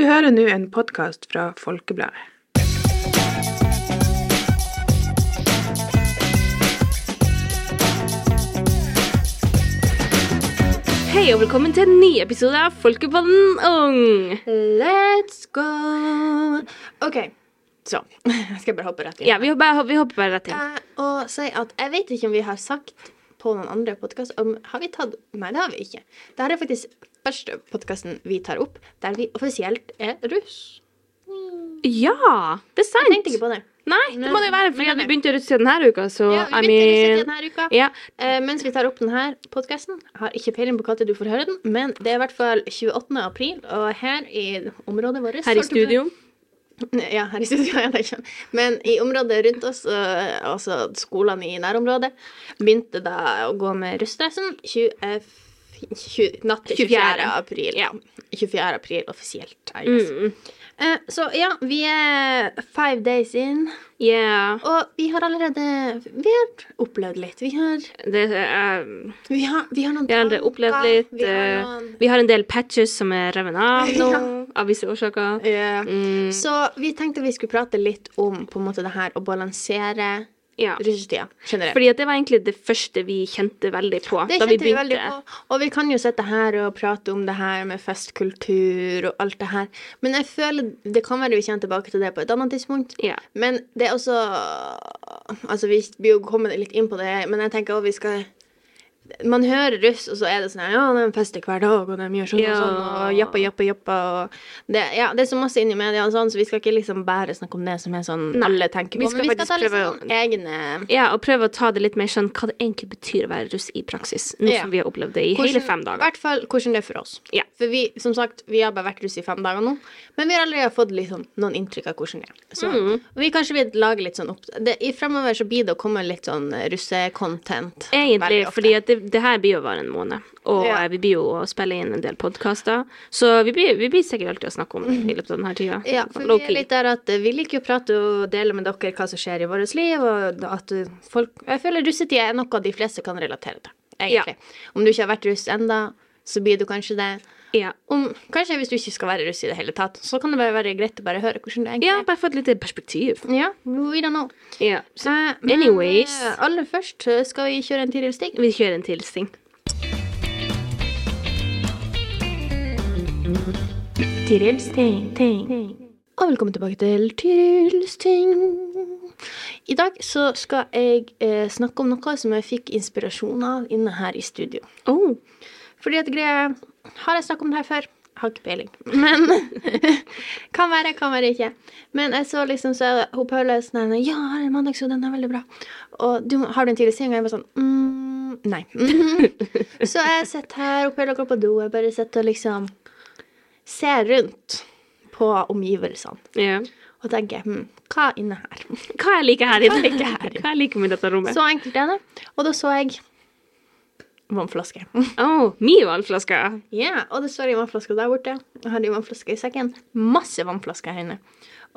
Du hører nå en podkast fra Folkebladet. Hei og velkommen til en ny episode av Folkepodden Ung. Let's go. OK, så Jeg skal bare hoppe rett inn. Ja, vi hopper, vi hopper bare rett inn. Eh, og si at jeg vet ikke om vi har sagt på noen andre podkast om Har vi tatt Nei, det har vi ikke. Dette er faktisk første podkasten vi tar opp der vi offisielt er russ. Ja, det er sant. Jeg tenkte ikke på det. Nei, det må det jo være, fordi vi begynte russetid denne uka, så Ja, vi begynte mean denne uka. Ja, Uh, mens vi tar opp denne podkasten, har ikke peiling på når du får høre den, men det er i hvert fall 28. april, og her i området vårt her i studio. Ja, her i studio. Ja, det ikke. Men i området rundt oss, øh, altså skolene i nærområdet, begynte da å gå med russdressen 20, 20, natt til 24. 24. april. Ja. 24. april offisielt. I guess. Mm. Uh, så ja, vi er five days in, Yeah. og vi har allerede Vi har opplevd litt. Vi har, Det er vi har, vi har noen Vi har allerede opplevd litt. Vi har eh, noen Vi har en del patches som er revet av nå, Ja. av visse årsaker. Yeah. Mm. Så vi tenkte vi skulle prate litt om på en måte det her å balansere Ja. russetida generelt. Fordi det var egentlig det første vi kjente veldig på Det da vi vi veldig på. Og vi kan jo sitte her og prate om det her med festkultur og alt det her. Men jeg føler det kan være vi kommer tilbake til det på et annet tidspunkt. Ja. Men det er også Altså, vi blir jo kommet litt inn på det, men jeg tenker også vi skal man hører russ, og så er det sånn her, Ja, de fester hver dag, og de gjør sånn Ja. og sånn, og jappa, jappa, jappa. Og det, ja, det er så masse inn i media, og sånn, så vi skal ikke liksom bare snakke om det som er sånn Nei, alle tenker på. vi skal vi skal faktisk prøve sånn egne Ja, og prøve å ta det litt mer sånn hva det egentlig betyr å være russ i praksis. Nå Ja. som vi har opplevd det i Hvordan- hele fem I dager. hvert fall hvordan det er for oss. Ja. For vi, som sagt, vi har bare vært russ i fem dager nå, men vi har allerede fått sånn, noen inntrykk av hvordan det er. Så Mm. vi kanskje vil lage litt sånn opp... Det, I fremover så blir det å komme litt sånn russe-content. Egentlig, fordi at det, det her blir jo bare en måned. Og Ja. eh, vi blir jo å spille inn en del podkaster. Så vi blir, vi blir sikkert alltid å snakke om det i løpet av denne tida. Ja, for vi er litt der at eh, vi liker å prate og dele med dere hva som skjer i vårt liv, og at eh, folk Jeg føler russetida er noe de fleste kan relatere til, egentlig. Om du ikke har vært russ enda, så blir du kanskje det. Ja. Om, kanskje hvis du ikke skal være russ i det hele tatt, så kan det bare være greit å bare høre hvordan det egentlig er. ja, bare få et lite perspektiv. Ja, we don't know. Ja. Så Eh, men, anyways. eh, aller først eh, skal vi kjøre en Tiril Sting vi kjører en til sting. Tirils ting, ting. Og velkommen tilbake til Tirils ting. I dag så skal jeg eh, snakke om noe som jeg fikk inspirasjon av inne her i studio. Oh. Fordi at greia Har jeg snakket om det her før? Har ikke peiling. Men Kan være, kan være ikke. Men jeg så liksom så er hun Paula er sånn her, Ja, her er mandagsjo, den er veldig bra. Og du, har du en tidlig sting? Og jeg bare sånn mm, Nei. så jeg sitter her, og Paula går på do. Jeg bare sitter og liksom ser rundt på omgivelsene. Ja. Og tenker hm, hva er inne her? Hva jeg liker her Hva inne? jeg liker her? Hva jeg liker med dette rommet? Så enkelt er det. Og da så jeg vannflaske. Oh, min vannflaske. Ja, og det står en vannflaske der borte. Jeg har en vannflaske i sekken. Masse vannflasker her inne.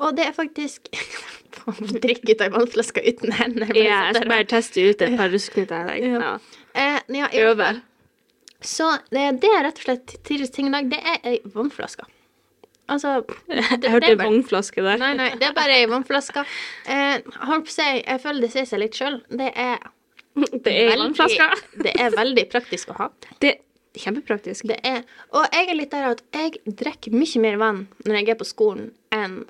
Og det er faktisk Drikke ut av vannflaska uten hender. Ja, jeg skal bare teste ut et par dag. Ja. Ja. Eh, ja, fall. Så det, det er rett og slett Tirils ting i dag. Det er ei vannflaske. Altså det, Jeg hørte bare- vannflaske der. Nei, nei, det er bare ei vannflaske. Eh, holdt på å si, jeg føler det sier seg litt sjøl. Det er Det er veldig- Det er veldig praktisk å ha. Det er kjempepraktisk. Det er, og jeg er litt der at jeg drikker mye mer vann når jeg er på skolen, enn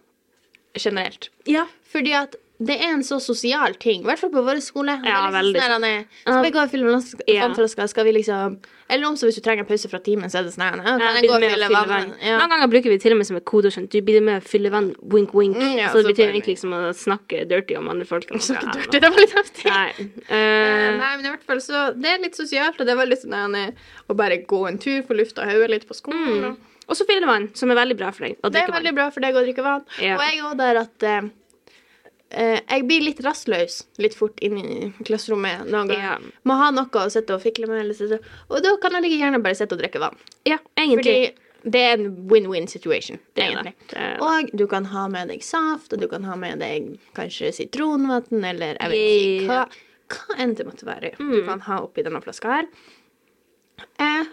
generelt. Ja. Fordi at det er en så sosial ting, i hvert fall på vår skole. Er Ja, liksom veldig. sånn der, Skal vi gå og Ja. vannflasker? Skal vi liksom Eller om så hvis du trenger en pause fra timen, så er det sånn ja, Kan jeg gå og fylle vann? Ja. Noen ganger bruker vi til og med som et og skjønt Du blir med å fylle vann, wink, wink. Mm, ja, så det betyr egentlig liksom å snakke dirty om andre folk. Snakke Ja, dirty, det var litt heftig. Nei. Eh, eh, Nei, men i hvert fall så Det er litt sosialt, og det er veldig sånn å bare gå en tur, få lufta hodet litt på skolen. mm. og- så fyllevann, som er veldig bra for deg. Det er vann. veldig bra for deg å drikke vann. Og jeg er der at eh, eh, jeg blir litt rastløs litt fort inn i klasserommet noen ganger. Ja. Må ha noe å sitte og fikle med, og da kan jeg like gjerne bare sitte og drikke vann. Ja, egentlig. Fordi det er en win-win situation, Det er det. Det er. Og du kan ha med deg saft, og du kan ha med deg kanskje sitronvann, eller jeg vet ikke hva, hva enn det måtte være. Du Mm. kan ha oppi denne flaska her. Eh,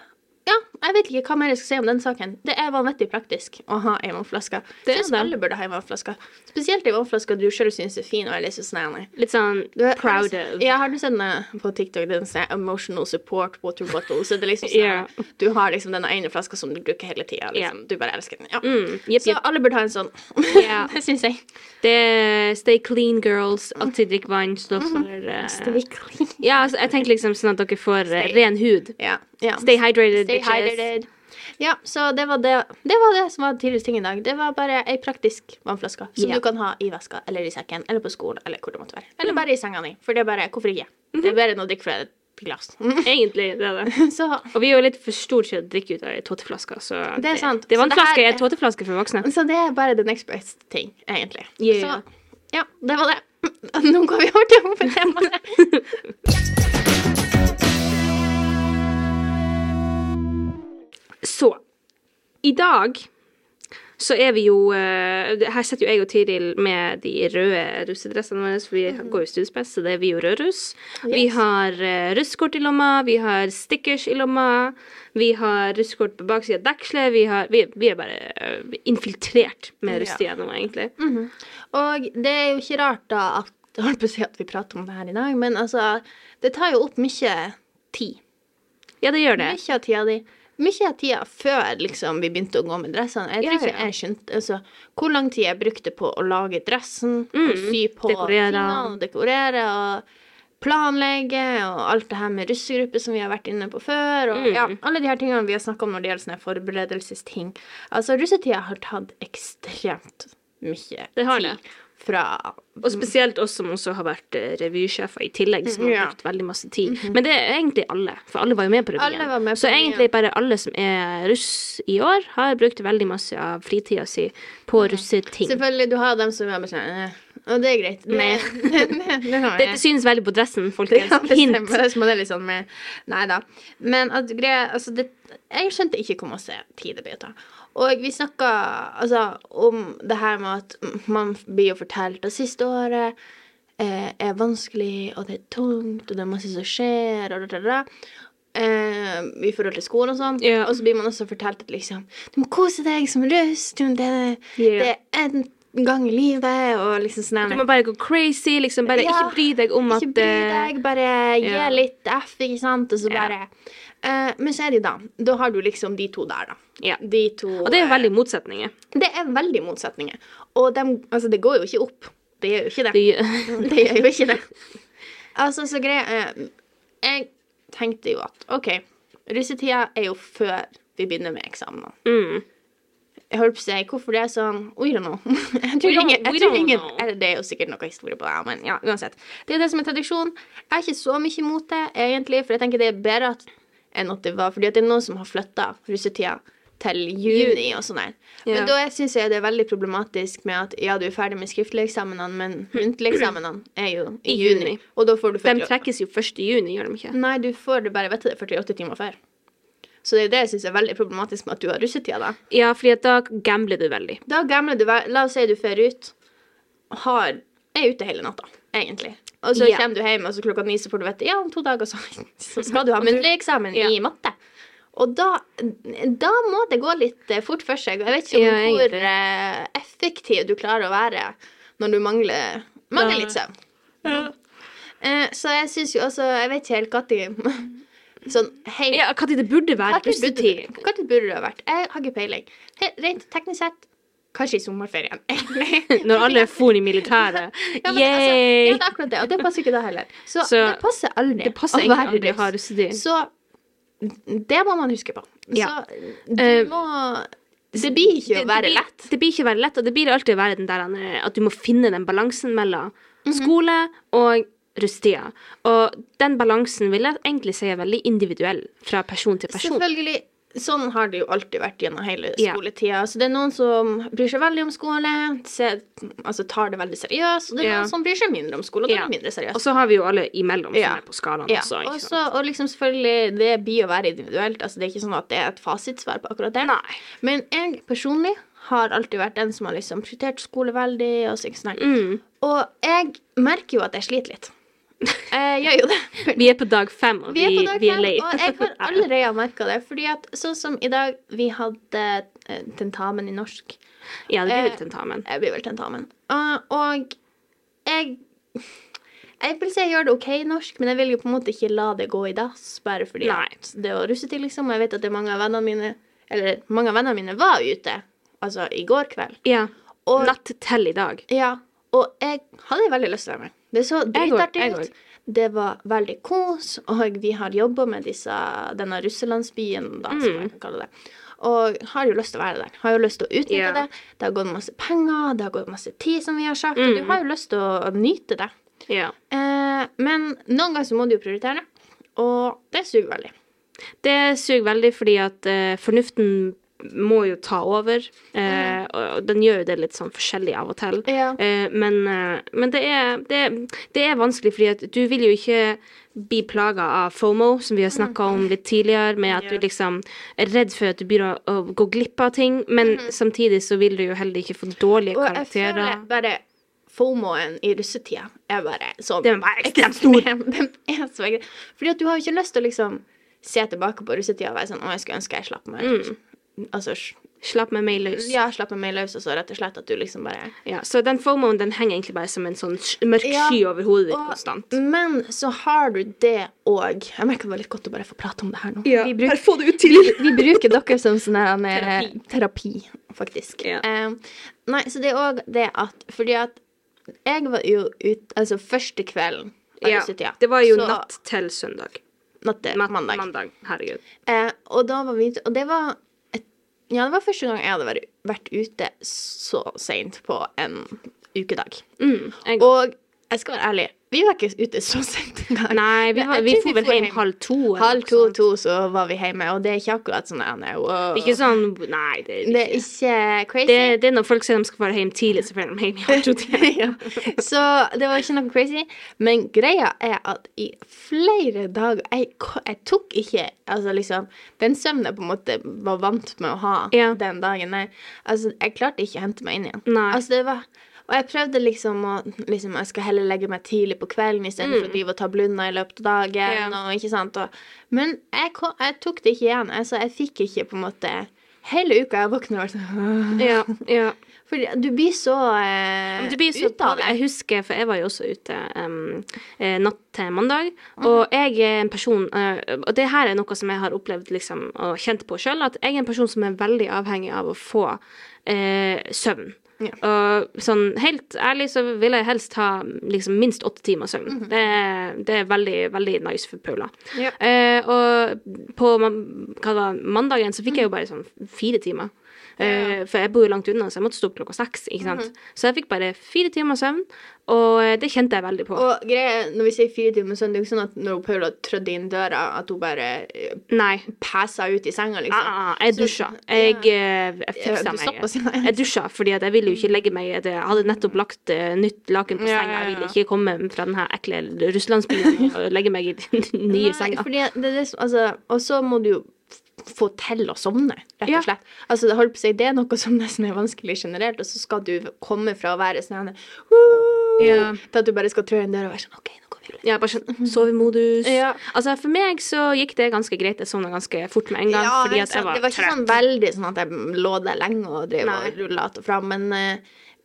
jeg vet ikke hva mer jeg skal si om den saken. Det er vanvittig praktisk å ha ei vannflaske. Det er Syns alle burde ha ei vannflaske. Spesielt ei vannflaske du sjøl syns er fin og er litt sånn Litt sånn proud of. Ja, har du sett den på TikTok? Den sånn emotional support water bottle. Så det er liksom sånn yeah. Du har liksom den ene flaska som du bruker hele tida. Liksom. Yeah. Du bare elsker den. Ja. Mm, Yep, Så alle burde ha en sånn. Yeah. det syns jeg. Det er Stay clean, girls. Alltid drikk vann. Stå Mhm. for uh... Stay clean. Ja, altså, jeg tenker liksom sånn at dere får uh, ren hud. Ja. Ja. Stay hydrated, Stay bitches. hydrated. Ja, så det var det, det var det som var tidligere ting i dag. Det var bare ei praktisk vannflaske som Ja. du kan ha i veska eller i sekken eller på skolen eller hvor det måtte være. Eller bare i senga di. For det er bare Hvorfor ikke? Det er bedre enn å drikke fra et glass. Egentlig, det er det. så Og vi er jo litt for store til å drikke ut av ei tåteflaske, så Det er sant. Det, vannflaske er- tåteflaske for voksne. Så det er bare the next best ting, egentlig. Yeah. Så ja, det var det. Nå går vi over til hovedtemaet. Så i dag så er vi jo eh, Her sitter jo jeg og Tiril med de røde russedressene våre, for vi går jo studiespes, så det er vi jo rødruss. Vi har uh, russekort i lomma, vi har stickers i lomma, vi har russekort på baksida av dekselet, vi, vi, vi er bare eh, infiltrert med russetida nå, egentlig. Og det er jo ikke rart da at holdt på å si at vi prater om det her i dag, men altså Det tar jo opp mye tid. Ja, det gjør det. Mye av tida di. Mye av tida før liksom, vi begynte å gå med dressene. Jeg tror Ja, ikke ja. jeg skjønte altså, hvor lang tid jeg brukte på å lage dressen, og sy på Mm, dekorere. tingene, og dekorere og planlegge, og alt det her med russegruppe som vi har vært inne på før, og Mm. ja, alle de her tingene vi har snakka om når det gjelder sånne forberedelsesting. Altså, russetida har tatt ekstremt mye Det har tid det. Fra Og spesielt oss som også har vært eh, revysjefer i tillegg, som har brukt veldig masse tid. Men det er egentlig alle, for alle var jo med på revyen. Med på Så egentlig bare alle som er russ i år, har brukt veldig masse av fritida si på russeting. Selvfølgelig, du har dem som er bare sånn Og det er greit. Nei. det, det har Det, jeg. det synes veldig på dressen, folkens. Ja, Hint. Det er litt sånn med Nei da. Men at greia Altså, det Jeg skjønte ikke hvor masse tid det ble å ta. Og vi snakka altså om det her med at man blir jo fortalt at siste året eh, er vanskelig, og det er tungt, og det er masse som skjer, og da, da, da. Eh, I forhold til skolen og sånn. Yeah. Og så blir man også fortalt at liksom Du må kose deg som du- Det, yeah. det er en gang i livet, og liksom sånn Du må bare gå crazy, liksom. Bare Ja, ikke bry deg om at ikke bry eh, deg, bare gi litt F, ikke sant, og så bare Eh, Men så er de da Da har du liksom de to der, da. Ja. De to Og det er eh, veldig motsetninger. Det er veldig motsetninger. Og dem, altså, det går jo ikke opp. Det gjør jo ikke det. Det, Det gjør jo ikke det. Altså, så greia Jeg tenkte jo at OK, russetida er jo før vi begynner med eksamen mm. Jeg holdt på å si hvorfor det er sånn We don't know. Jeg tror ingen, jeg tror ingen eller Det er jo sikkert noe historie på det, men ja, uansett. Det er det som er tradisjon. Jeg er ikke så mye imot det, egentlig, for jeg tenker det er bedre at, enn at det var Fordi at det er noen som har flytta russetida til juni og sånn der. Ja. Men da syns jeg det er veldig problematisk med at ja, du er ferdig med skriftlige eksamenene, men muntlige eksamenene er jo i, I juni. juni. Og da får du De trekkes jo 1. juni, gjør de ikke? Nei, du får det bare vite det 48 timer før. Så det er det jeg syns er veldig problematisk med at du har russetida, da. Ja, fordi da gambler du veldig. Da gambler du veldig. La oss si du fer ut, har, er ute hele natta, egentlig. Og så Ja. kommer du hjem, og så klokka ni så får du vite ja, om to dager så, så skal du ha muntlig eksamen Ja. i matte. Og da, da må det gå litt eh, fort for seg. Jeg vet ikke Ja, hvor eh, effektiv du klarer å være når du mangler, mangler litt søvn. Eh, så jeg syns jo altså Jeg vet ikke helt når Sånn hei Ja, Når det burde være burde det- når burde det ha vært? Jeg har ikke peiling. He- Rent teknisk sett kanskje i sommerferien. egentlig. Når alle for i militæret. Ja, men altså, ja, det er akkurat det, og det passer ikke da heller. Så, Så det passer aldri det passer å være russ. russetid. Så det må man huske på. Ja. Så du Eh, må Det blir ikke det, å være det blir, lett. Det blir ikke å være lett, og det blir alltid å være den der eh, at du må finne den balansen mellom Mhm. skole og russetida. Og den balansen vil jeg egentlig si er veldig individuell fra person til person. Selvfølgelig. Sånn har det jo alltid vært gjennom hele skoletida. Yeah. Så det er noen som bryr seg veldig om skole, ser, altså tar det veldig seriøst, og det er yeah. noen som bryr seg mindre om skole, og yeah. det er mindre seriøst. Og så har vi jo alle imellom som er på skalaen også. Ikke og, liksom selvfølgelig, det blir å være individuelt. Altså, det er ikke sånn at det er et fasitsvar på akkurat det. Nei. Men jeg personlig har alltid vært den som har liksom prioritert skole veldig. Og, sånn. Mm. og jeg merker jo at jeg sliter litt. Jeg gjør jo det. Vi er på dag fem, og Vi vi, er vi er lei. og jeg har allerede merka det. Fordi at sånn som i dag, vi hadde eh, tentamen i norsk. Ja, det blir Eh, vel tentamen. Jeg blir vel tentamen. Og, og jeg Jeg vil si jeg gjør det OK i norsk, men jeg vil jo på en måte ikke la det gå i dass bare fordi Nei. å det var russetid, liksom. Og jeg vet at det er mange av vennene mine Eller mange av vennene mine var ute, altså i går kveld. Ja. Og, Natt til i dag. ja, og jeg hadde veldig lyst til å være med. Det så dritartig ut. Det var veldig kos, og vi har jobba med disse, denne russelandsbyen, da, som Mm. jeg kan kalle det. Og har jo lyst til å være der. Har jo lyst til å utnytte yeah. det. Det har gått masse penger, det har gått masse tid, som vi har sagt. Og Mm. du har jo lyst til å nyte det. Yeah. Eh, men noen ganger så må du jo prioritere, og det suger veldig. Det suger veldig fordi at eh, fornuften må jo ta over, eh, og den gjør jo det litt sånn forskjellig av og til. Ja. Eh, men eh, men det, er, det, det er vanskelig, fordi at du vil jo ikke bli plaga av FOMO, som vi har snakka om litt tidligere, med at du liksom er redd for at du begynner å, å gå glipp av ting, men samtidig så vil du jo heller ikke få dårlige Og jeg karakterer. føler bare FOMO-en i russetida er bare så Den er ekstremt stor. Den er så. Fordi at du har jo ikke lyst til å liksom se tilbake på russetida og være sånn Å, jeg skulle ønske jeg slapp meg. Mm. Altså Slapp med meg løs. Ja, slapp meg løs, og så rett og slett at du liksom bare Ja, så den FOMO-en den henger egentlig bare som en sånn mørk mørk Ja, sky over hodet ditt og- konstant. Men så har du det òg Jeg merker det var litt godt å bare få prate om det her nå. vi, bruker, få det ut til! vi bruker dere som sånn her Terapi. terapi, faktisk. Ja. Eh, nei, så det er òg det at Fordi at jeg var jo ute Altså første kvelden Ja, det var jo så- natt til søndag. natt til mandag. mandag. Herregud. Uh, og da var vi ute Og det var Ja, det var første gang jeg hadde vært, ute så seint på en ukedag. Mm, Og jeg skal være ærlig, vi var ikke ute så sent engang. nei, vi, var, vi for vel hjem halv to. Halv to, to, så var vi hjemme, og det er ikke akkurat sånn wow. Ikke sånn Nei, det er ikke, Det er ikke crazy. det, det er når folk sier de skal være hjem tidlig, så får de hjem i halv to-tida. ja. Så det var ikke noe crazy. Men greia er at i flere dager Jeg, jeg tok ikke altså liksom, Den søvnen jeg på en måte var vant med å ha Ja. den dagen der, altså, jeg klarte ikke å hente meg inn igjen. Nei. Altså, det var og jeg prøvde liksom å liksom, Jeg skal heller legge meg tidlig på kvelden istedenfor å drive og ta blunder i løpet av dagen. Yeah. Og, ikke sant? Og, men jeg, jeg tok det ikke igjen. Altså, jeg fikk ikke på en måte Hele uka jeg våkner og sånn Ja, ja. Fordi du blir så eh, Du blir så ute av det. Jeg husker, for jeg var jo også ute eh, natt til mandag, og jeg er en person uh, Og det her er noe som jeg har opplevd liksom, og kjent på sjøl, at jeg er en person som er veldig avhengig av å få uh, søvn. Ja. Og sånn helt ærlig så vil jeg helst ha liksom minst åtte timer søvn. det, er- det er veldig, veldig nice for Paula. Ja. Eh, og på man- det mandagen så fikk jeg jo bare sånn fire timer. Eh, for jeg bor jo langt unna, så jeg måtte stå opp klokka seks. ikke sant? Så jeg fikk bare fire timer søvn, og eh, det kjente jeg veldig på. Og greia, når vi sier fire timer søvn, det er jo ikke sånn at når Paula trødde inn døra, at hun bare eh, Nei. passa ut i senga, liksom. Ah, ah, jeg dusja. Jeg, ja. jeg fiksa meg. Jeg dusja, fordi at jeg ville jo ikke legge meg Jeg hadde nettopp lagt nytt laken på senga. Jeg ville ikke komme fra den her ekle russlandsbyen og legge meg i den nye senga. fordi det det altså, og så må du jo få til å sovne, rett og slett. Altså, det, si, det er noe som nesten er vanskelig generelt, og så skal du komme fra å være sånn Ja. til at du bare skal trø inn døra og være sånn OK, nå går vi ut. Ja, bare sånn sovemodus. Ja. Altså, for meg så gikk det ganske greit. Jeg sovna ganske fort med en gang, fordi at jeg var, det var ikke trøtt. sånn veldig sånn at jeg lå der lenge og drev Nei. og rulla att og fram, men eh,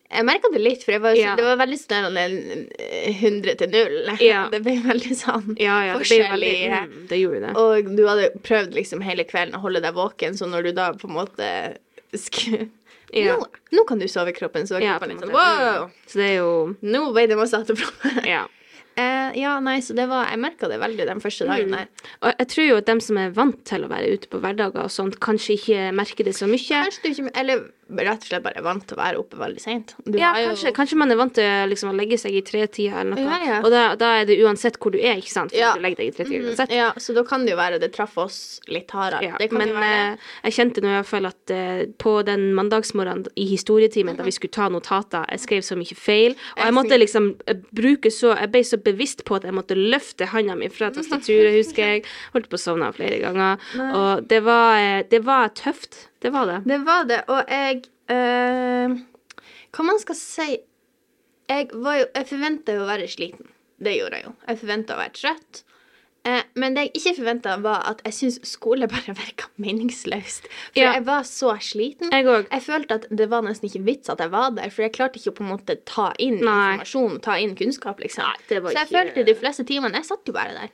jeg merka det litt, for var, Ja. det var veldig sånn eh, 100 til 0. Ja. Det ble veldig sånn Ja, ja, det jo veldig mm, Det gjorde det. Og du hadde prøvd liksom hele kvelden å holde deg våken, så når du da på en måte skulle Ja. nå, nå kan du sove kroppen, så Ja, kroppen litt sånn wow! Så det er jo Nå ble det masse attefra. Ja. Uh, ja, nei, så det var Jeg merka det veldig den første dagen der. Og jeg tror jo at dem som er vant til å være ute på hverdager og sånt, kanskje ikke merker det så mye. Kanskje du ikke Eller rett og slett bare vant til å være oppe veldig seint. Ja, kanskje, kanskje man er vant til liksom, å legge seg i tretida eller noe. Ja, ja. Og da, da er det uansett hvor du er, ikke sant? For Ja. du legger deg i tretida Mm, uansett. Ja, så da kan det jo være det traff oss litt hardere. Men eh, jeg kjente nå i hvert fall at eh, på den mandagsmorgenen i historietimen da vi skulle ta notater, jeg skrev så mye feil, og jeg måtte liksom eh, bruke så Jeg ble så bevisst på at jeg måtte løfte handa mi fra tastaturet, husker jeg. Holdt på å sovne flere ganger. Og det var, eh, det var tøft. Det var det. Det var det, og jeg eh, Hva man skal si Jeg, var jo, jeg forventa jo å være sliten. det gjorde jeg jo. Jeg forventa å være trøtt. Eh, men det jeg ikke forventa, var at jeg syntes skole bare virka meningsløst. For Ja. jeg var så sliten. Jeg. Jeg følte at det var nesten ikke vits at jeg var der, for jeg klarte ikke å på en måte ta inn Nei. informasjon, ta inn kunnskap, liksom. Nei, så jeg ikke- følte de fleste timene Jeg satt jo bare der.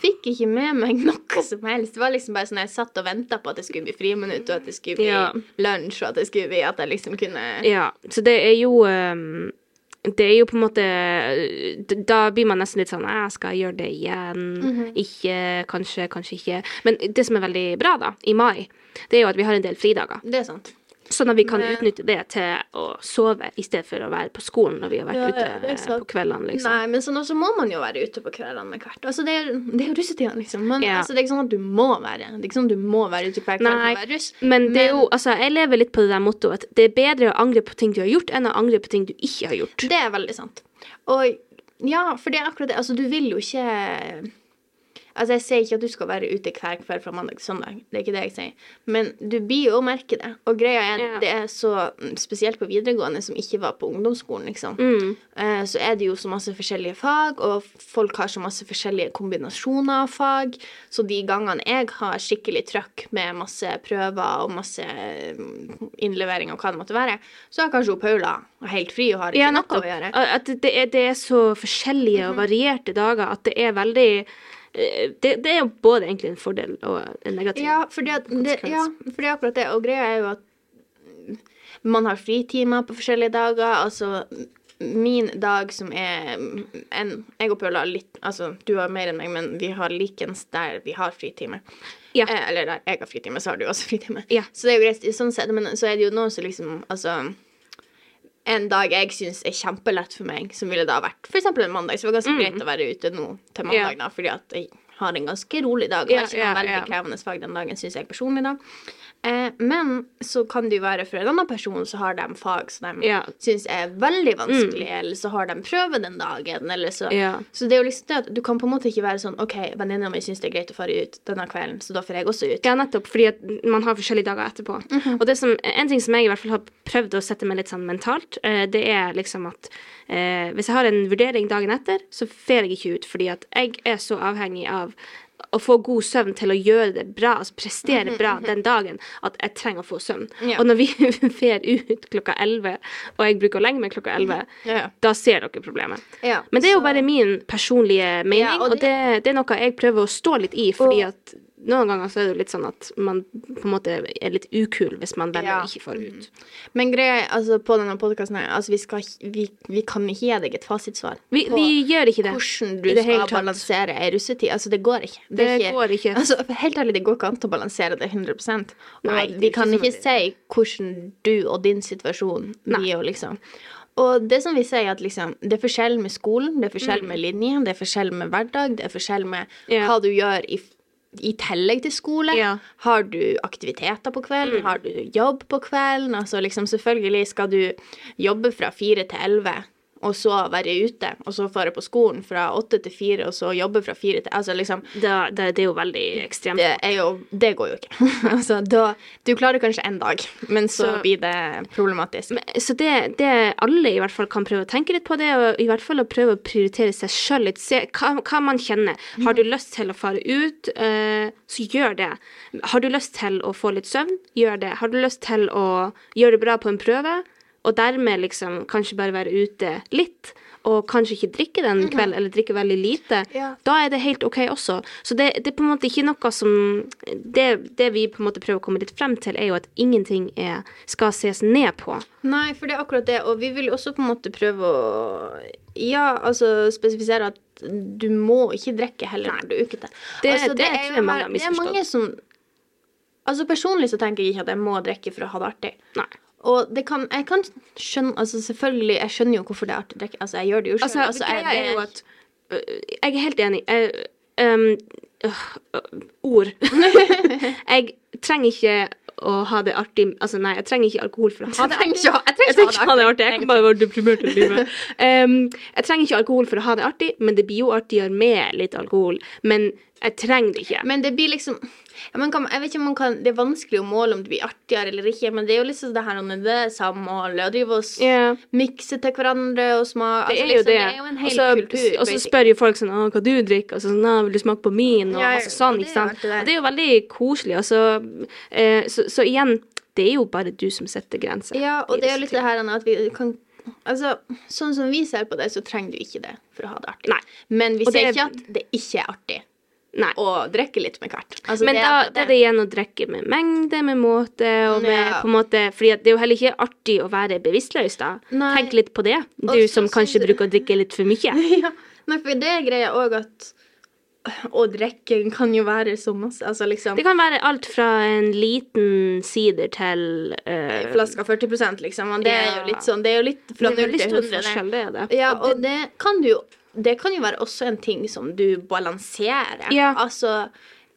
Fikk ikke med meg noe som helst. Det var liksom bare sånn jeg satt og venta på at det skulle bli friminutt, og at det skulle bli Ja. lunsj, og at det skulle bli at jeg liksom kunne Ja, så det er jo um Det er jo på en måte Da blir man nesten litt sånn Jeg skal gjøre det igjen? Mhm. Ikke, kanskje, kanskje ikke. Men det som er veldig bra, da, i mai, det er jo at vi har en del fridager. Det er sant. Sånn at vi kan utnytte det til å sove i stedet for å være på skolen når vi har vært Ja, ute ja, på kveldene, liksom. Nei, men sånn også må man jo være ute på kveldene med hvert. Altså, det er, det er jo russetida, liksom. Men Ja. altså, det er ikke sånn at du må være Det er ikke sånn at du må være ute hver kveld for å være russ. Men det er jo, altså, jeg lever litt på det der mottoet at det er bedre å angre på ting du har gjort, enn å angre på ting du ikke har gjort. Det er veldig sant. Og ja, for det er akkurat det. Altså, du vil jo ikke Altså, jeg sier ikke at du skal være ute hver kveld fra mandag til søndag. Det er ikke det jeg sier. Men du blir jo å merke det. Og greia er, Ja. det er så mm, Spesielt på videregående, som ikke var på ungdomsskolen, liksom. Mm. eh, Så er det jo så masse forskjellige fag, og folk har så masse forskjellige kombinasjoner av fag. Så de gangene jeg har skikkelig trøkk med masse prøver og masse mm, innlevering og hva det måtte være, så har kanskje hun Paula helt fri og har ikke Ja, noe å gjøre. At det er, det er så forskjellige og varierte dager at det er veldig det, det er jo både egentlig en fordel og en negativ. Ja, fordi at det, ja, for det er akkurat det. Og greia er jo at man har fritimer på forskjellige dager. Altså min dag som er en Jeg og Paula har litt Altså, du har mer enn meg, men vi har likens der vi har fritime. Ja. Eh, eller der jeg har fritime, så har du også fritime. Ja. Så det er jo greit sånn sett, men så er det jo noen som liksom Altså en dag jeg syns er kjempelett for meg, som ville da vært f.eks. en mandag. Så det var ganske greit å være ute nå til mandag, Mm. Da, fordi at jeg har en ganske rolig dag. Og Ja, ikke noe veldig ja. krevende fag den dagen, syns jeg personlig, da. Eh, men så kan det jo være for en annen person, så har de fag som de Ja. Mm. syns er veldig vanskelig, eller så har de prøve den dagen, eller så Ja. Så det er jo liksom det at du kan på en måte ikke være sånn OK, venninna mi syns det er greit å fare ut denne kvelden, så da får jeg også ut. Ja, nettopp, fordi at man har forskjellige dager etterpå. Mhm. Og det som, en ting som jeg i hvert fall har prøvd å sette meg litt sånn mentalt, eh, det er liksom at eh, hvis jeg har en vurdering dagen etter, så fer jeg ikke ut, fordi at jeg er så avhengig av å få god søvn til å gjøre det bra, altså prestere bra den dagen, at jeg trenger å få søvn. Mhm, Ja. Og når vi fer ut klokka 11, og jeg bruker å legge meg klokka 11, Ja. da ser dere problemet. Ja, Men det er jo bare min personlige mening, og og, det, det er noe jeg prøver å stå litt i, fordi Og- at noen ganger så er det jo litt sånn at man på en måte er litt ukul hvis man velger Ja. ikke få ut. Men greia altså på denne podkasten her, altså vi, skal, vi, vi kan ikke gi deg et fasitsvar Vi, på vi gjør ikke det. hvordan du det skal balansere ei russetid. Altså, det går ikke. Det er går ikke. Altså, helt ærlig, det går ikke an å balansere det 100 Og Nei, det vi kan ikke, ikke si hvordan du og din situasjon blir, liksom. Og det som vi sier, at liksom, det er forskjell med skolen, det er forskjell med linjen, det er forskjell med hverdag, det er forskjell med Mm. Hva du gjør i, i tillegg til skole. Ja. Har du aktiviteter på kvelden? Har du jobb på kvelden? Altså liksom, selvfølgelig skal du jobbe fra fire til elleve, og så være ute, og så fare på skolen fra åtte til fire, og så jobbe fra fire til Altså liksom Da, da, det er jo veldig ekstremt. Det jo Det går jo ikke. altså, da Du klarer kanskje en dag, men så, Så- blir det problematisk. Men- Så det, det alle i hvert fall kan prøve å tenke litt på det, og i hvert fall å prøve å prioritere seg sjøl litt. Se hva, hva man kjenner. Har du lyst til å fare ut, uh, så gjør det. Har du lyst til å få litt søvn, gjør det. Har du lyst til å gjøre det bra på en prøve, og dermed liksom kanskje bare være ute litt, og kanskje ikke drikke den kveld, eller drikke veldig lite, Ja. da er det helt OK også. Så det, det er på en måte ikke noe som det, det vi på en måte prøver å komme litt frem til, er jo at ingenting er, skal ses ned på. Nei, for det er akkurat det, og vi vil også på en måte prøve å Ja, altså spesifisere at du må ikke drikke heller når du er ukete. Det- altså, det er tror jeg mange Det er mange som Altså personlig så tenker jeg ikke at jeg må drikke for å ha det artig. Nei. Og det kan, jeg kan skjønne Altså selvfølgelig, jeg skjønner jo hvorfor det er artig å drikke. Altså, jeg gjør det jo selv. Altså, jeg- greia er jo at øh, Jeg er helt enig. Jeg, um, øh, øh, ord. jeg trenger ikke å ha det artig Altså, nei, jeg trenger ikke alkohol for å ha det artig. jeg trenger Jeg ikke ikke ha det artig. Jeg kan bare være deprimert i livet. Um, jeg trenger ikke alkohol for å ha det artig, men det blir jo artigere med litt alkohol. Men Jeg trenger det ikke. Men det blir liksom kan, Jeg vet ikke om man kan Det er vanskelig å måle om det blir artigere eller ikke, men det er jo liksom det her det er samholdet, og drive og yeah. Mikse til hverandre og smake Det er altså, jo liksom, det. Det er jo en hel så- kultur. Og så spør jo folk sånn hva du drikker? Og sånn vil du smake på min? Og Ja, altså sånn, det ikke jo sant. det. Det er jo veldig koselig. Altså, eh, så, så igjen, det er jo bare du som setter grenser. Ja, og det er jo litt det her at vi kan Altså, sånn som vi ser på det, så trenger du ikke det for å ha det artig. Nei. Men vi Og det sier er- ikke at det ikke er artig Nei. og drikke litt med hvert. Altså, Men det da det. da er det igjen å drikke med mengde, med måte, og med Ja. på en måte Fordi at det er jo heller ikke artig å være bevisstløs, da. Nei. Tenk litt på det, du Også, som kanskje du... bruker å drikke litt for mye. ja. Nei, for det er greia òg at å drikke kan jo være så masse Altså liksom Det kan være alt fra en liten sider til uh, Flaska 40 liksom. Og det er jo litt sånn Det er jo litt fra Det er 0 til 100. det. forskjell, det er det. Ja, og det kan du jo Det kan jo være også en ting som du balanserer. Ja. Altså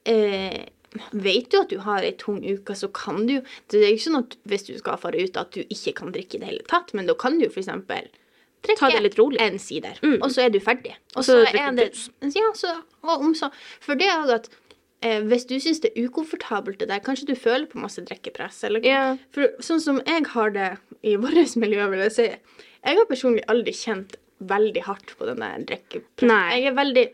eh, Vet du at du har ei tung uke, så kan du jo Det er ikke sånn at hvis du skal fare ut, at du ikke kan drikke i det hele tatt, men da kan du eksempel drikke Ta det litt rolig. en sider, Mm. og så er du ferdig. Og så så er det Ja, så og om så For det er jo at eh, hvis du syns det er ukomfortabelt det der, kanskje du føler på masse drikkepress, eller Ja. For sånn som jeg har det i vårt miljø, vil jeg si Jeg har personlig aldri kjent veldig hardt på den der drikkepressen. Jeg er veldig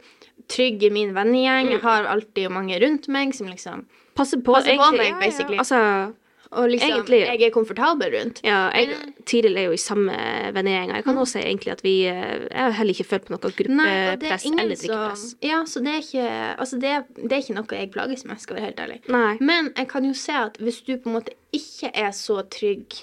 trygg i min vennegjeng. Jeg har alltid mange rundt meg som liksom Passer på, passer på meg, meg, ja, ja. Altså, Og liksom Egentlig- jeg er komfortabel rundt. ja, jeg, Tiril er jo i samme vennegjeng. Jeg kan også si egentlig at vi eh, Jeg har heller ikke følt på noe gruppepress eller drikkepress. Så, Ja, så det er ikke Altså, det, det er ikke noe jeg plages med, skal være helt ærlig. Nei. Men jeg kan jo se at hvis du på en måte ikke er så trygg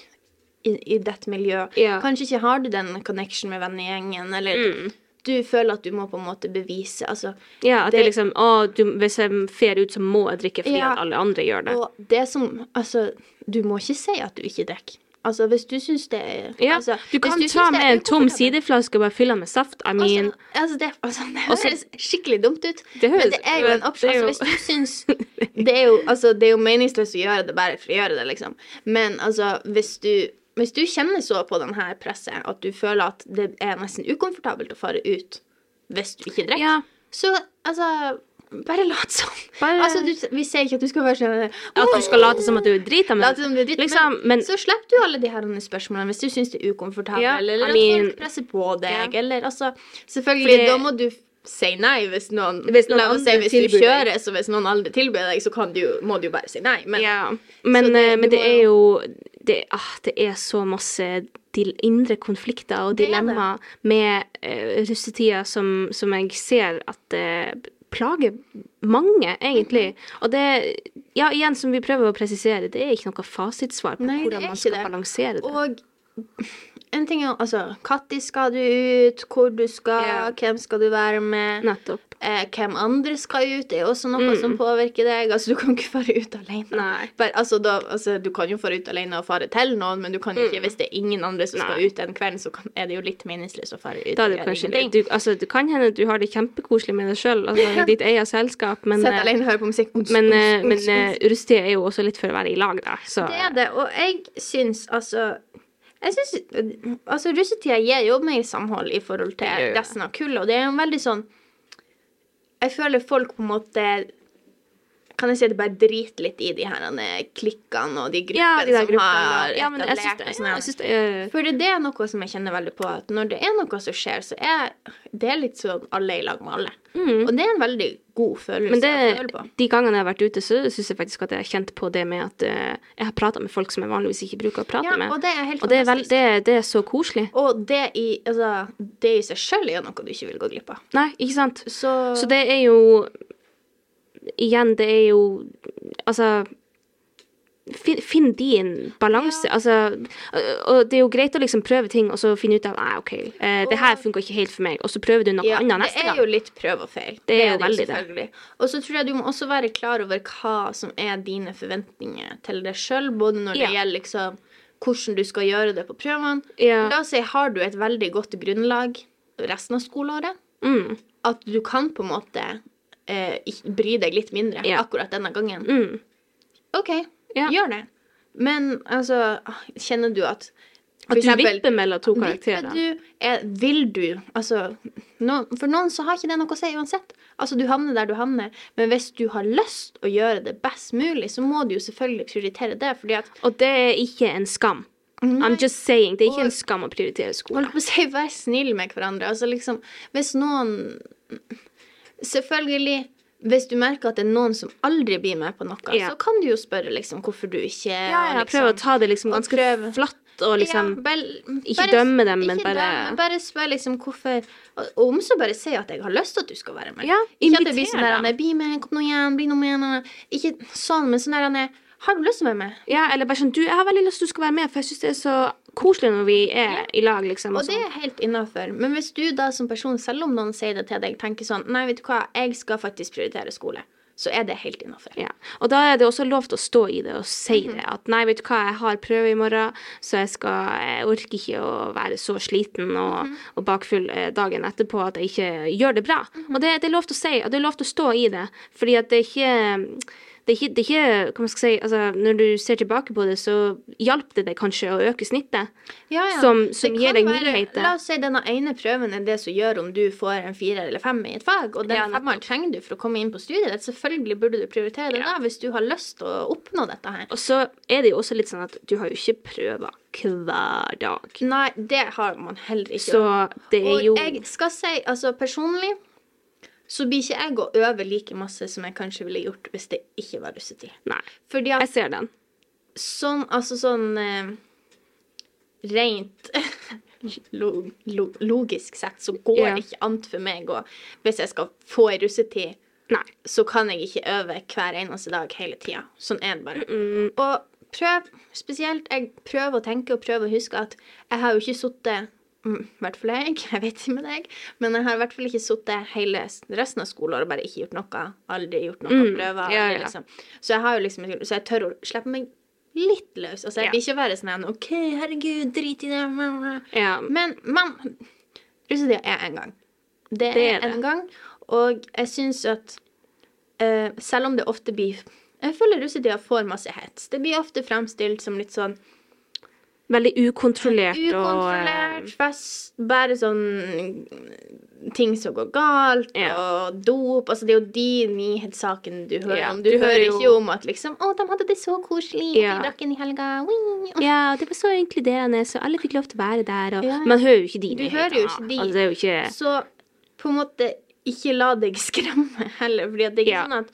i, i dette miljøet, Ja. kanskje ikke har du den connection med vennegjengen, eller Mm. du føler at du må på en måte bevise Altså, Ja, at det, er liksom Å, du, hvis jeg fer ut, så må jeg drikke fordi Ja. at alle andre gjør det. og det som Altså, du må ikke si at du ikke drikker. Altså, hvis du syns det er Ja, altså, du kan du ta med en tom sideflaske og bare fylle den med saft. I mean Altså, altså, det, altså, det Og høres skikkelig dumt ut, Det høres- men det er jo en det option. jo- Altså, hvis du syns det er, jo, altså, det jo meningsløst å gjøre det bare for å gjøre det, liksom. Men altså, hvis du, hvis du kjenner så på denne presset at du føler at det er nesten ukomfortabelt å fare ut hvis du ikke drikker, Ja. så altså bare lat som. Bare- Altså, du, vi sier ikke at du skal være sånn At du skal late som at du er drita, men som du er dritt, liksom, men så slipper du alle de her spørsmålene hvis du syns det er ukomfortabelt, Ja, eller at mean- folk presser på deg, Ja. eller altså Selvfølgelig, Fordi- da må du si nei hvis noen Hvis noen La oss si hvis du kjører, så hvis noen andre tilbyr deg, så kan du, må du jo bare si nei. Men Ja, men, det- eh, men det er jo det, ah, det er så masse indre konflikter og er dilemmaer med uh, russetida som, som jeg ser at uh, plager mange, egentlig. Mhm. Og det Ja, igjen, som vi prøver å presisere, det er ikke noe fasitsvar på Nei, hvordan man skal det. balansere det. Og en ting er altså Når skal du ut? Hvor du skal? Ja. Hvem skal du være med? Nettopp. Eh, hvem andre skal ut? Det er også noe Mm. som påvirker deg. Altså, du kan ikke fare ut alene. Nei. Bare, altså, da, altså, du kan jo fare ut alene og fare til noen, men du kan ikke, hvis det er ingen andre som skal Mm. Ut den kvelden, så kan, er det jo litt meningsløst å fare ut. Da er det kanskje du, altså, det kan hende du har det kjempekoselig med deg sjøl, altså, i ditt eget selskap, men, Sett eh, alene og hør på musikk. Ons, men, ons, eh, men ons. eh, er jo også litt for å være i lag, da. Så Det er det, og jeg syns altså jeg synes, altså Russetida gir jo mer samhold i forhold til resten av kullet, og det er jo veldig sånn Jeg føler folk på en måte Kan jeg si at det bare driter litt i de her eh, klikkene og de gruppene ja, de som gruppene. har Ja, men jeg etablert det, sånn ja, jeg det er For det er noe som jeg kjenner veldig på, at når det er noe som skjer, så er det litt sånn alle i lag med alle. Og det er en veldig god følelse Mm. Men det, å føle på. de gangene jeg har vært ute, så syns jeg faktisk at jeg har kjent på det med at uh, jeg har prata med folk som jeg vanligvis ikke bruker å prate Ja, med. og det er helt Og det er, vel, det, det er så koselig. Og det i, altså, det i seg sjøl er noe du ikke vil gå glipp av. Nei, ikke sant? Så, Så det er jo Igjen, det er jo Altså Finn, finn din balanse. Altså, og det er jo greit å liksom prøve ting og så finne ut av Nei, OK, eh, det her funka ikke helt for meg, og så prøver du noe ja, annet neste gang. det er jo litt prøv og feil. Det er jo veldig det. Og så tror jeg du må også være klar over hva som er dine forventninger til deg sjøl, både når det Ja. gjelder liksom hvordan du skal gjøre det på prøvene. Ja. La oss si har du et veldig godt grunnlag resten av skoleåret, Mm, at du kan på en måte eh, bry deg litt mindre Ja. akkurat denne gangen. mm. OK, Ja. gjør det. Men altså, kjenner du at At du eksempel- vipper mellom to karakterer. Du, er, vil du Altså, no, for noen så har ikke det noe å si uansett. Altså, du havner der du havner, men hvis du har lyst å gjøre det best mulig, så må du jo selvfølgelig prioritere det, fordi at Og det er ikke en skam. I'm just saying. Det er ikke en skam å prioritere skole. Hold på å si, vær snill med hverandre. Altså liksom, hvis noen Selvfølgelig, hvis du merker at det er noen som aldri blir med på noe, Ja. så kan du jo spørre liksom hvorfor du ikke Ja, ja, liksom, prøve å ta det liksom ganske prøve- flatt og liksom ja, bare, ikke dømme dem, men bare- dømme, Bare spør liksom hvorfor Og om så bare si at jeg har lyst til at du skal være med. Ja, ikke at det blir sånn der han er Bli med, kom nå igjen, bli nå med. nå». Ikke sånn, men sånn der er, Har du lyst til å være med? Ja, eller bare sånn Du, jeg har veldig lyst til at du skal være med, for jeg syns det er så koselig når vi er i lag, liksom. Og Og det sånn. er helt innafor. Men hvis du da som person, selv om noen sier det til deg, tenker sånn Nei, vet du hva, jeg skal faktisk prioritere skole, så er det helt innafor. Ja. Og da er det også lov til å stå i det og si Mhm. det. At nei, vet du hva, jeg har prøve i morgen, så jeg skal Jeg orker ikke å være så sliten og, Mhm. og bakfull eh, dagen etterpå at jeg ikke gjør det bra. Mhm. Og det, det er lov til å si, og det er lov til å stå i det. Fordi at det er ikke det er ikke, det er ikke si, altså, Når du ser tilbake på det, så hjalp det deg kanskje å øke snittet. Ja, ja. Som- som gir deg være- muligheter. La oss si denne ene prøven er det som gjør om du får en firer eller fem i et fag, og den Ja, femmeren trenger du for å komme inn på studiet ditt. Selvfølgelig burde du prioritere det da, hvis du har lyst til å oppnå dette her. Og så er det jo også litt sånn at du har jo ikke prøver hver dag. Nei, det har man heller ikke. Så det er jo og jeg skal si, altså personlig, så blir ikke jeg å øve like masse som jeg kanskje ville gjort hvis det ikke var russetid. Nei, Fordi at jeg ser den. sånn, altså sånn eh, Rent lo, lo, logisk sett så går yeah. det ikke an for meg å Hvis jeg skal få ei russetid, Nei. så kan jeg ikke øve hver eneste dag hele tida. Sånn er det bare. Mm, Og prøv, spesielt jeg prøver å tenke og prøver å huske at jeg har jo ikke sittet I hvert fall jeg, jeg vet ikke med deg, men jeg har i hvert fall ikke sittet hele resten av skoleåret og bare ikke gjort noe. Aldri gjort noen Mm, prøver. ja, ja. Liksom. Så jeg har jo liksom Så jeg tør å slippe meg litt løs. Altså, jeg vil ikke være sånn en, OK, herregud, drit i det. Ja. Men, men russetida er en gang. Det, Det er, er det. en gang. Og jeg syns at uh, selv om det ofte blir Jeg føler russetida får masse hets. Det blir ofte fremstilt som litt sånn Veldig ukontrollert, ukontrollert og fest. Bare sånn ting som går galt, Ja. og dop. Altså, det er jo de nyhetssakene du hører Ja, om. Du, du hører jo- ikke om at liksom Å, de hadde det så koselig, Ja. de drakk inn i helga. Wing. Ja, det var så inkluderende, så alle fikk lov til å være der, og Ja. Man hører jo ikke de de. Altså, ikke Så på en måte ikke la deg skremme heller, fordi det er ikke sånn at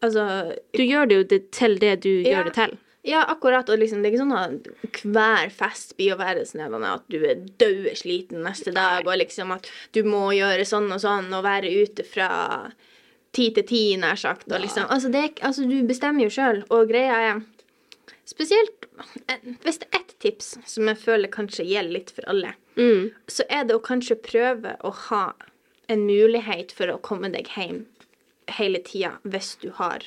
Altså Du gjør det jo til det du gjør det til. Ja, akkurat. Og liksom, det er ikke sånn at hver fest blir å være sånn at du er døde sliten neste dag, og liksom at du må gjøre sånn og sånn, og være ute fra ti til ti, nær sagt. Og liksom, altså, det altså, du bestemmer jo sjøl, og greia er Spesielt hvis det er ett tips som jeg føler kanskje gjelder litt for alle, Mm. så er det å kanskje prøve å ha en mulighet for å komme deg hjem hele tida hvis du har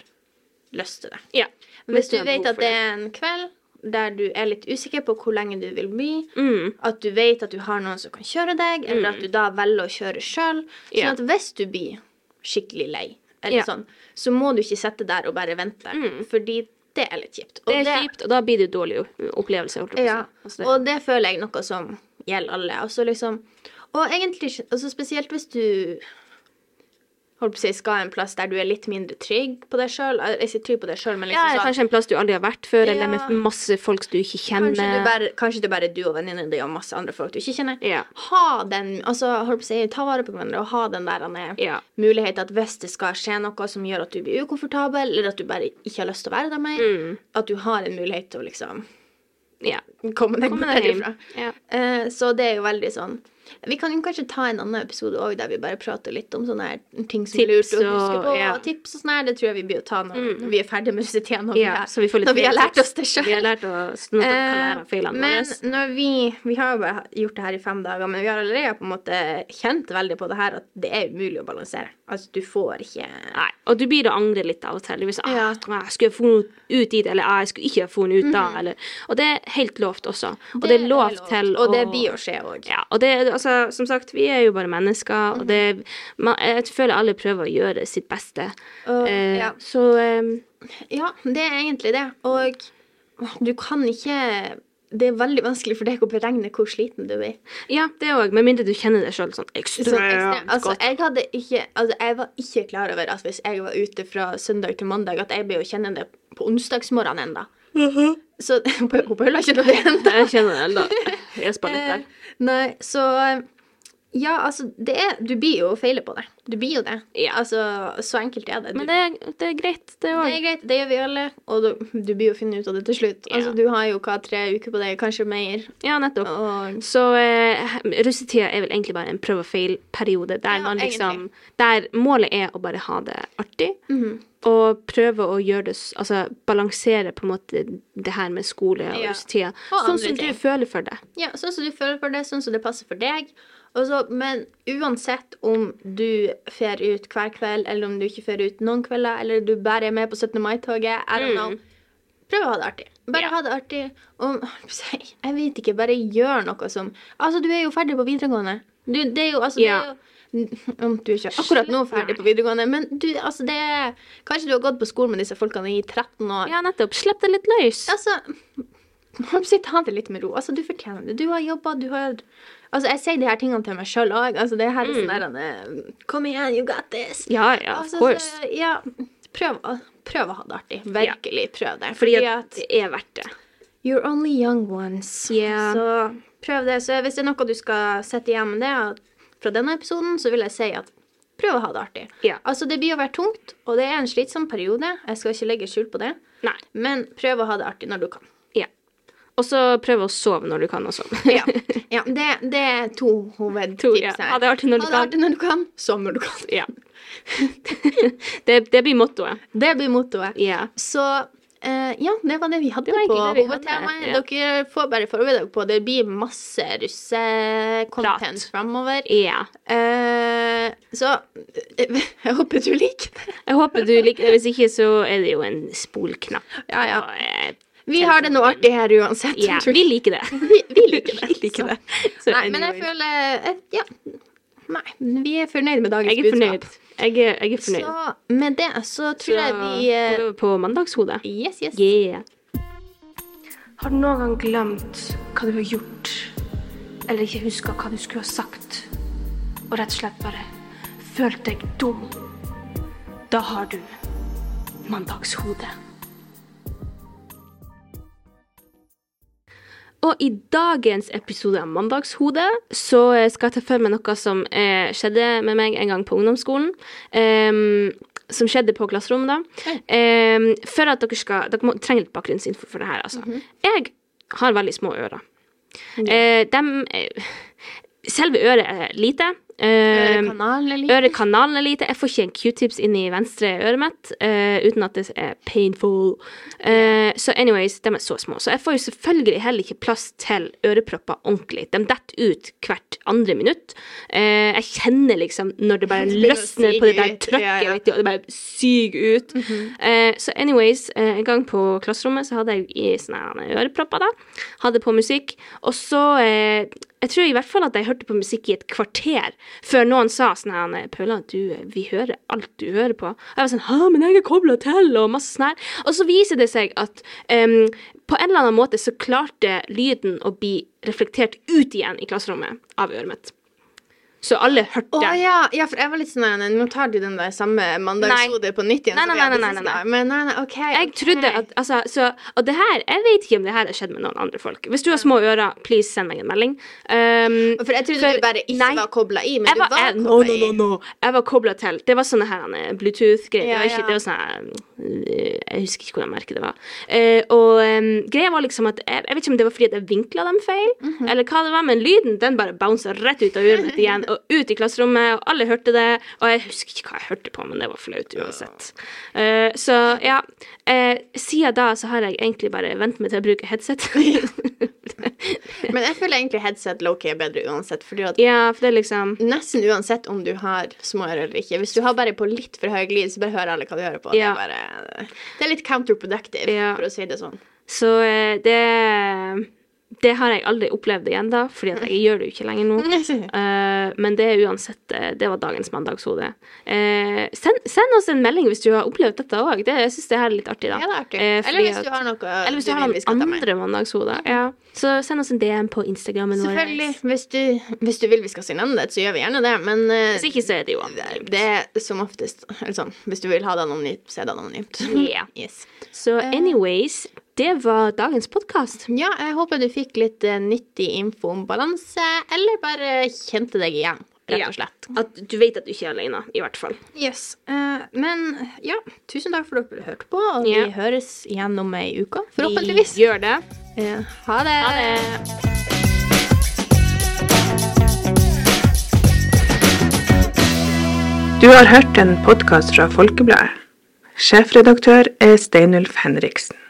lyst til det. Ja. Hvis du vet at det er en kveld der du er litt usikker på hvor lenge du vil bli, Mm. at du vet at du har noen som kan kjøre deg, eller at du da velger å kjøre sjøl. Sånn yeah. at hvis du blir skikkelig lei, eller yeah. sånn, så må du ikke sitte der og bare vente, Mm. fordi det er litt kjipt. Og Det er kjipt, og da blir det dårlig opplevelse. Ja. Altså, det- og det føler jeg noe som gjelder alle. Altså liksom, og egentlig altså spesielt hvis du holdt på å si, skal en plass der du er litt mindre trygg på deg sjøl. Ja, liksom sånn kanskje en plass du aldri har vært før, Ja. eller med masse folk du ikke kjenner. Kanskje det, bare, kanskje det bare du og venninnen din og masse andre folk du ikke kjenner. Ja. Ha den, altså holdt på å si, Ta vare på hverandre og ha den der Ja. mulighet at hvis det skal skje noe som gjør at du blir ukomfortabel, eller at du bare ikke har lyst til å være der mer, Mm. at du har en mulighet til å liksom ja. komme deg Kom deg derifra. Ja. Uh, så det er jo veldig sånn Vi kan jo kanskje ta en annen episode òg der vi bare prater litt om sånne her ting som er lurt Tips å huske og- på. ja. og Tips og sånn her, det tror jeg vi blir å ta når, når vi er ferdig med russetida. Når, ja, vi vi når vi har lært oss det sjøl. Vi har lært oss noe som kan lære feilene men deres. når vi Vi har jo bare gjort det her i fem dager, men vi har allerede på en måte kjent veldig på det her at det er umulig å balansere. Altså, du får ikke Nei, og du blir å angre litt av og til. Du blir sånn, Ja. ah, jeg skulle funnet ut dit, eller ah, jeg skulle ikke ha funnet ut da. Eller, og det er helt lovt også. Og det, er lov til Og det blir å skje òg. Ja, og det, altså, som sagt, vi er jo bare mennesker, og det, man, jeg føler alle prøver å gjøre sitt beste. Uh, Eh, ja. Så um, Ja, det er egentlig det. Og du kan ikke det er veldig vanskelig for deg å beregne hvor sliten du blir. Ja, det òg, med mindre du kjenner deg sjøl sånn Sånn ekstremt ekstremt. altså, godt. jeg hadde ikke Altså, jeg var ikke klar over at hvis jeg var ute fra søndag til mandag, at jeg ble å kjenne det på onsdagsmorgenen enda. Så hun Paula kjenner det igjen. Jeg kjenner det ennå. Jeg spør litt der. Eh, Nei, så Ja, altså, det er Du blir jo feiler på det. Du blir jo det. Ja. Altså, så enkelt er det. Du, Men det, er- det er greit, det det er greit, det gjør vi alle, og du, du blir jo funnet ut av det til slutt. Ja. Altså, du har jo hva, tre uker på deg, kanskje mer. Ja, nettopp. Og Så eh, russetida er vel egentlig bare en prøv og feil-periode, der Ja, man liksom Der målet er å bare ha det artig. Og prøve å gjøre det Altså balansere på en måte det her med skole og Ja. russetida. Sånn som du føler for det. Ja, sånn som du føler for det, sånn som det passer for deg. Så- men uansett om du fer ut hver kveld, eller om du ikke fer ut noen kvelder, eller du bare er med på 17. mai-toget, I don't know. Prøv å ha det artig. Bare Ja. ha det artig. Og jeg vet ikke, bare gjør noe som Altså, du er jo ferdig på videregående. Du, det er jo altså Ja. det er jo, du er ikke akkurat nå ferdig på videregående, men du, altså det er Kanskje du har gått på skolen med disse folkene i 13 år. Ja, nettopp. Slipp det litt løs. Altså, ta det litt med ro. Altså, du fortjener det. Du har jobba, du har Altså, jeg sier de her tingene til meg sjøl òg. Altså, det her er sånn der eh, Kom igjen, you got this. Ja, ja, of Altså, course. så, ja, prøv, prøv å ha det artig. Virkelig prøv det. Fordi at det er verdt det. You're only young ones. Yeah. Så prøv det. Så hvis det er noe du skal sette igjen med det at fra denne episoden, så vil jeg si at prøv å ha det artig. Ja. Altså, det blir å være tungt, og det er en slitsom periode. Jeg skal ikke legge skjul på det. Nei. Men prøv å ha det artig når du kan. Ja. Og så prøv å sove når du kan også. Ja, ja det, det er to hovedtips ja. her. Ha det artig når du Ha det artig når du kan. Sov når du kan. Ja. det, det blir mottoet. Det blir mottoet. Ja. Så eh, ja, det var det vi hadde Det på hovedtemaet. ja. Dere får bare forberede dere på det blir masse russecontent framover. ja. Uh, så eh, jeg håper du liker det. Jeg håper du liker det. Hvis ikke, så er det jo en spolknapp. Ja, ja. Og, Vi har det noe artig her uansett. Ja, vi liker det. vi, vi liker det. Vi liker det. Så. Nei, men jeg føler Ja. Nei, vi er fornøyd med dagens budskap. Jeg er fornøyd. Jeg er, jeg er fornøyd. Så med det så tror jeg vi uh, på mandagshodet. Yes, yes. Yeah. Har du noen gang glemt hva du har gjort, eller ikke huska hva du skulle ha sagt, og rett og slett bare følt deg dum? Da har du mandagshode. Og i dagens episode av Mandagshodet så eh, skal jeg ta for meg noe som eh, skjedde med meg en gang på ungdomsskolen. Um, som skjedde på klasserommet, da. Um, for at dere skal Dere må, trenger litt bakgrunnsinfo for det her, altså. Jeg har veldig små ører. Mm. Uh, de, Selve øret er lite. Ørekanalen er lite. Ørekanalen er lite. Jeg får ikke en q-tips inn i venstre øret mitt uh, uten at det er painful. Uh, så anyways, de er så små. Så jeg får jo selvfølgelig heller ikke plass til ørepropper ordentlig. De detter ut hvert andre minutt. Uh, jeg kjenner liksom når det bare løsner på det der trøkket, Ja, ja. og det bare syger ut. eh, så anyways, eh, en gang på klasserommet så hadde jeg i sånne ørepropper, da. Hadde på musikk. Og så Jeg tror i hvert fall at jeg hørte på musikk i et kvarter før noen sa sånn her Paula, du, vi hører alt du hører på. Og jeg var sånn Hæ, men jeg er kobla til, og masse sånn her. Og så viser det seg at um, på en eller annen måte så klarte lyden å bli reflektert ut igjen i klasserommet av øret mitt. Så alle hørte. Å ja, ja, for jeg var litt sånn nei, Nå tar du den der samme mandagshodet på nytt igjen. Nei, som nei, nei, nei, nei. Men nei, nei, OK. Jeg trodde at altså, så, Og det her Jeg vet ikke om det her har skjedd med noen andre folk. Hvis du har små ører, please send meg en melding. Um, For jeg trodde for- du bare ikke nei. var kobla i, men jeg du var, var jeg, no, no, no, no. Jeg var kobla til. Det var sånne her eh, Bluetooth-greier. Ja, var ja. det var sånne her, eh, Jeg husker ikke hvordan merket det var. Uh, og um, greia var liksom at jeg, jeg vet ikke om det var fordi at jeg vinkla dem feil, Mhm. eller hva det var, men lyden den bare bounsa rett ut av mitt igjen, og ut i klasserommet, og alle hørte det. Og jeg husker ikke hva jeg hørte på, men det var flaut uansett. Uh, så ja, uh, siden da så har jeg egentlig bare vent meg til å bruke headset. Men jeg føler egentlig headset low-key er bedre uansett. Fordi at ja, for det er liksom Nesten uansett om du har små ører eller ikke. Hvis du har bare på litt for høy lyd, så bare hører alle hva du hører på. Ja. Det, er bare, det er litt counterproductive, Ja. for å si det sånn. Så eh, det det har jeg aldri opplevd igjen, da, fordi jeg gjør det jo ikke lenger nå. Eh, men det er uansett eh, Det var dagens mandagshode. Eh, send, send oss en melding hvis du har opplevd dette òg. Jeg syns det her er litt artig, da. Ja, det er artig. Eh, Eller hvis du har noe eller hvis du har noen andre mandagshoder. Ja. Så send oss en DM på Instagrammen vår. Selvfølgelig. Hvis du, hvis du vil vi skal si navnet så gjør vi gjerne det, men eh, Hvis ikke, så er det jo anonymt. det er som oftest eller sånn, Hvis du vil ha det anonymt, så er det anonymt. Ja. Yes. Så anyways, det var dagens podkast. Ja, jeg håper du fikk litt eh, nyttig info om balanse, eller bare kjente deg igjen, rett og slett. At du vet at du ikke er alene, i hvert fall. Yes. Uh, men ja, tusen takk for at dere hørte på, og Ja. vi høres igjen om ei uke, forhåpentligvis. Vi gjør det. Uh, ha det. Ha det. Du har hørt en podkast fra Folkebladet. Sjefredaktør er Steinulf Henriksen.